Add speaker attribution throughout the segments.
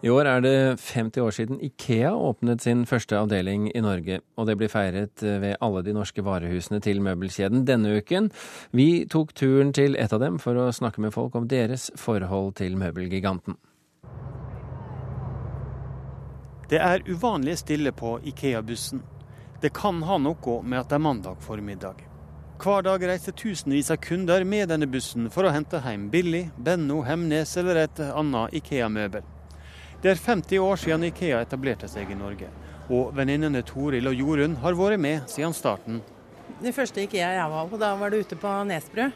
Speaker 1: I år er det 50 år siden Ikea åpnet sin første avdeling i Norge, og det blir feiret ved alle de norske varehusene til møbelkjeden denne uken. Vi tok turen til et av dem for å snakke med folk om deres forhold til møbelgiganten.
Speaker 2: Det er uvanlig stille på Ikea-bussen. Det kan ha noe med at det er mandag formiddag. Hver dag reiser tusenvis av kunder med denne bussen for å hente hjem billig Benno, Hemnes eller et annet Ikea-møbel. Det er 50 år siden Ikea etablerte seg i Norge. Og venninnene Toril og Jorunn har vært med siden starten.
Speaker 3: Det første Ikea jeg var på, da var det ute på Nesbru.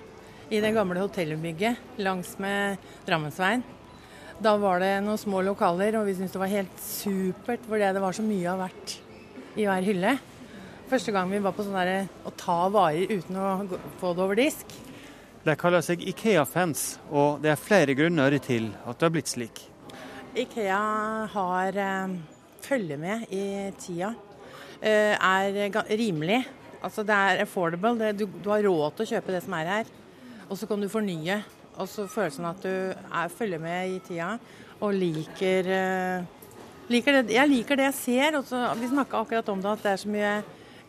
Speaker 3: I det gamle hotellbygget langs med Drammensveien. Da var det noen små lokaler, og vi syntes det var helt supert fordi det var så mye av hvert i hver hylle. Første gang vi var på sånn der å ta varer uten å få det over disk.
Speaker 2: De kaller seg Ikea-fans, og det er flere grunner til at det har blitt slik.
Speaker 3: Ikea har eh, følger med i tida. Eh, er rimelig. Altså det er affordable. Du, du, har råd til å kjøpe det som er her. Og så kan du fornye. Og så følelsen at du er, følger med i tida og liker, eh, liker det, Jeg liker det jeg ser. Også, vi snakka akkurat om det, at det er så mye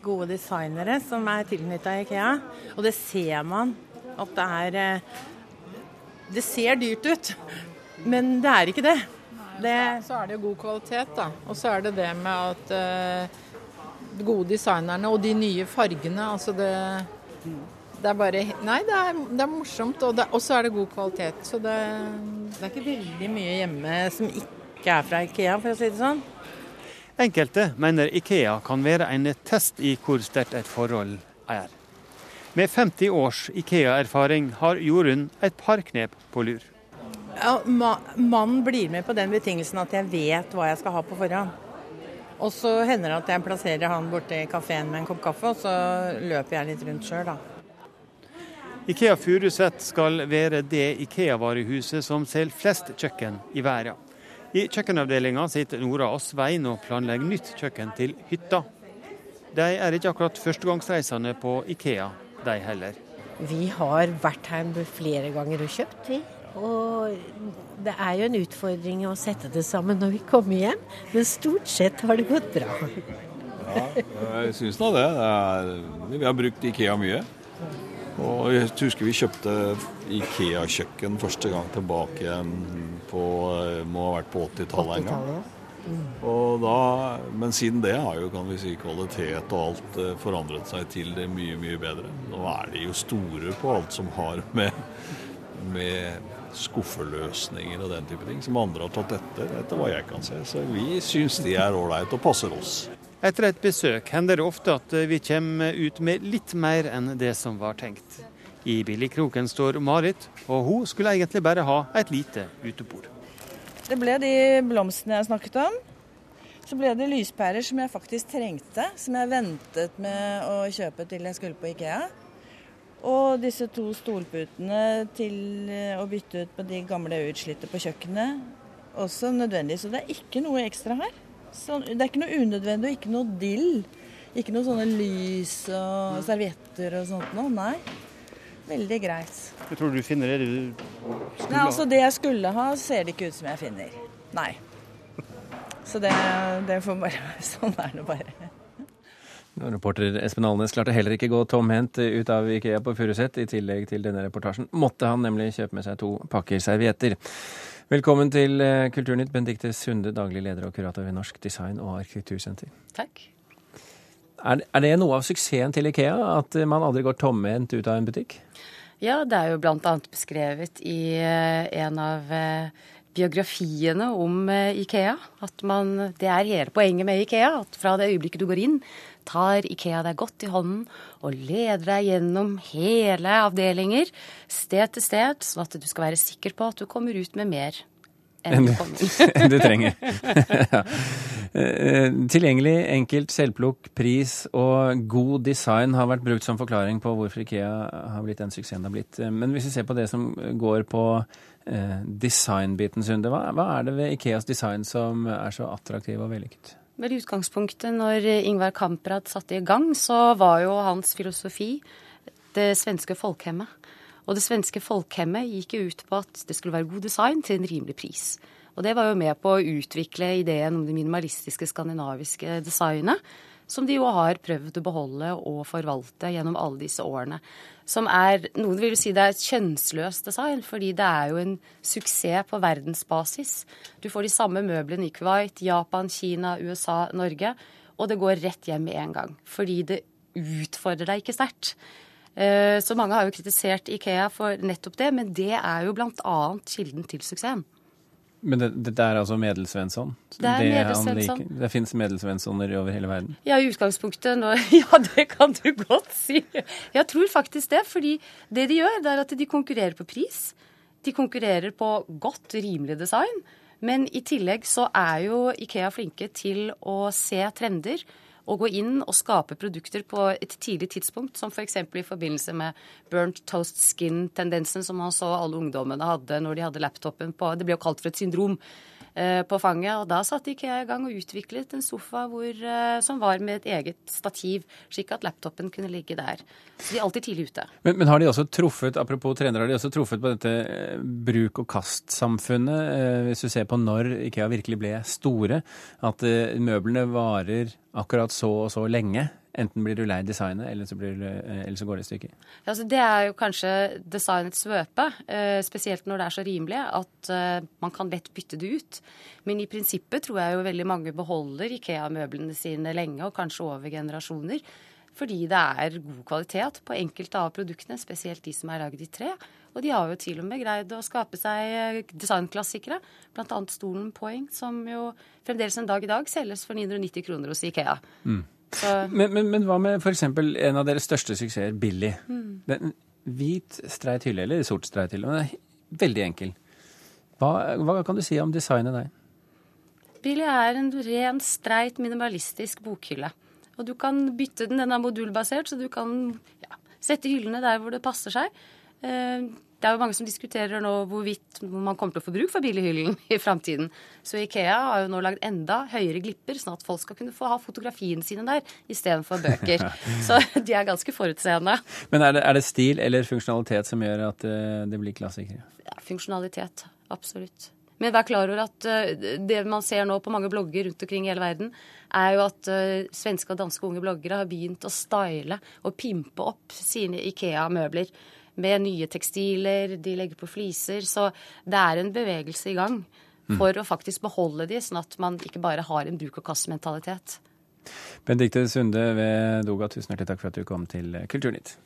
Speaker 3: gode designere som er tilknytta Ikea. Og det ser man at det er Det ser dyrt ut, men det er ikke det.
Speaker 4: Det... Så er det jo god kvalitet, da. Og så er det det med at uh, gode designerne og de nye fargene, altså det det er bare Nei, det er, det er morsomt, og så er det god kvalitet. Så det
Speaker 3: Det er ikke veldig mye hjemme som ikke er fra Ikea, for å si det sånn.
Speaker 2: Enkelte mener Ikea kan være en test i hvor sterkt et forhold er. Med 50 års Ikea-erfaring har Jorunn et par knep på lur.
Speaker 3: Ja, Mannen blir med på den betingelsen at jeg vet hva jeg skal ha på forhånd. Og så hender det at jeg plasserer han borte i kafeen med en kopp kaffe, og så løper jeg litt rundt sjøl, da.
Speaker 2: Ikea Furuset skal være det Ikea-varehuset som selger flest kjøkken i verden. I kjøkkenavdelinga sitter Nora og Svein og planlegger nytt kjøkken til hytta. De er ikke akkurat førstegangsreisende på Ikea, de heller.
Speaker 5: Vi har vært her flere ganger og kjøpt, vi. Og det er jo en utfordring å sette det sammen når vi kommer hjem, men stort sett har det gått bra.
Speaker 6: ja, jeg syns nå det. det er, vi har brukt Ikea mye. Og jeg husker vi kjøpte Ikea-kjøkken første gang tilbake på må ha vært på 80-tallet en gang. Og da, men siden det har jo kan vi si, kvalitet og alt eh, forandret seg til det mye, mye bedre. Nå er de jo store på alt som har med, med skuffeløsninger og den type ting, som andre har tatt etter, etter hva jeg kan se. Så vi syns de er ålreit og passer oss.
Speaker 2: Etter et besøk hender det ofte at vi kommer ut med litt mer enn det som var tenkt. I billigkroken står Marit, og hun skulle egentlig bare ha et lite utebord.
Speaker 7: Det ble de blomstene jeg snakket om. Så ble det lyspærer som jeg faktisk trengte, som jeg ventet med å kjøpe til jeg skulle på Ikea. Og disse to stolputene til eh, å bytte ut på de gamle utslitte på kjøkkenet. Også nødvendig. Så det er ikke noe ekstra her. Så det er ikke noe unødvendig og ikke noe dill. Ikke noe sånne lys og servietter og sånt noe. Nei. Veldig greit.
Speaker 2: Jeg tror du finner det du skulle ha?
Speaker 7: Nei, altså Det jeg skulle ha, ser det ikke ut som jeg finner. Nei. Så det, det får bare Sånn er det bare.
Speaker 1: Reporter Espen Alnes klarte heller ikke gå tomhendt ut av Ikea på Furuset. I tillegg til denne reportasjen måtte han nemlig kjøpe med seg to pakker servietter. Velkommen til eh, Kulturnytt, Benedicte Sunde, daglig leder og kurator ved Norsk design- og arkitektursenter.
Speaker 8: Takk.
Speaker 1: Er, er det noe av suksessen til Ikea, at man aldri går tomhendt ut av en butikk?
Speaker 8: Ja, det er jo bl.a. beskrevet i eh, en av eh, biografiene om Ikea. At man, det er hele poenget med Ikea. At fra det øyeblikket du går inn, tar Ikea deg godt i hånden og leder deg gjennom hele avdelinger, sted til sted, sånn at du skal være sikker på at du kommer ut med mer enn du enn
Speaker 1: du trenger. ja. Eh, tilgjengelig, enkelt, selvplukk, pris og god design har vært brukt som forklaring på hvorfor Ikea har blitt den suksessen det har blitt. Eh, men hvis vi ser på det som går på eh, designbiten, Sunde, hva, hva er det ved Ikeas design som er så attraktiv og vellykket?
Speaker 8: Vel, utgangspunktet, når Ingvar Kamprad satte i gang, så var jo hans filosofi det svenske folkhemmet. Og det svenske folkhemmet gikk jo ut på at det skulle være god design til en rimelig pris. Og det var jo med på å utvikle ideen om det minimalistiske skandinaviske designet. Som de jo har prøvd å beholde og forvalte gjennom alle disse årene. Som er Noen vil si det er et kjønnsløst design, fordi det er jo en suksess på verdensbasis. Du får de samme møblene i Kuwait, Japan, Kina, USA, Norge. Og det går rett hjem med en gang. Fordi det utfordrer deg ikke sterkt. Eh, så mange har jo kritisert Ikea for nettopp det, men det er jo bl.a. kilden til suksessen.
Speaker 1: Men dette det er altså Medelsvensson?
Speaker 8: Det er Medelsvensson.
Speaker 1: Det, det fins Medelsvenssoner over hele verden?
Speaker 8: Ja, i utgangspunktet nå, Ja, det kan du godt si. Jeg tror faktisk det. fordi det de gjør, det er at de konkurrerer på pris. De konkurrerer på godt, rimelig design. Men i tillegg så er jo Ikea flinke til å se trender å gå inn og skape produkter på et tidlig tidspunkt, som f.eks. For i forbindelse med burnt toast skin-tendensen som man så alle ungdommene hadde når de hadde laptopen på Det ble jo kalt for et syndrom. Eh, på fanget. Og da satte IKEA i gang og utviklet en sofa hvor, eh, som var med et eget stativ, slik at laptopen kunne ligge der. Så de er alltid tidlig ute.
Speaker 1: Men, men har de også truffet, apropos trenere, har de også truffet på dette eh, bruk og kast-samfunnet? Hvis du ser på når IKEA virkelig ble store, at møblene varer akkurat så og så lenge? Enten blir du lei designet, eller så, du, eh, eller så går det i stykker.
Speaker 8: Ja, altså det er jo kanskje designets svøpe, eh, spesielt når det er så rimelig, at eh, man kan lett bytte det ut. Men i prinsippet tror jeg jo veldig mange beholder Ikea-møblene sine lenge, og kanskje over generasjoner. Fordi det er god kvalitet på enkelte av produktene, spesielt de som er lagd i tre. Og de har jo til og med greid å skape seg designklassikere, bl.a. stolen Poeng, som jo fremdeles en dag i dag selges for 990 kroner hos Ikea. Mm.
Speaker 1: Men, men, men, hva med f.eks. en av deres største suksesser, Billy? Mm. Den, hvit streit hylle, eller sort streit hylle. Den er veldig enkel. Hva, hva, kan du si om designet der?
Speaker 8: Billy er en ren, streit, minimalistisk bokhylle. Og du kan bytte den. Den er modulbasert, så du kan ja, sette hyllene der hvor det passer seg. Eh, det er jo mange som diskuterer nå hvorvidt man kommer til å få bruk for billighyllen i framtiden. Så Ikea har jo nå lagd enda høyere glipper, sånn at folk skal kunne få ha fotografiene sine der istedenfor bøker. Så de er ganske forutseende.
Speaker 1: Men er det, er det, stil eller funksjonalitet som gjør at eh, det blir klassikere?
Speaker 8: Ja, funksjonalitet. Absolutt. Men vær klar over at eh, det man ser nå på mange blogger rundt omkring i hele verden, er jo at uh, svenske og danske unge bloggere har begynt å style og pimpe opp sine Ikea-møbler med nye tekstiler, de legger på fliser. Så det er en bevegelse i gang for mm. å faktisk beholde de, sånn at man ikke bare har en bruk og kast-mentalitet.
Speaker 1: Benedicte Sunde ved Doga, tusen hjertelig takk for at du kom til Kulturnytt.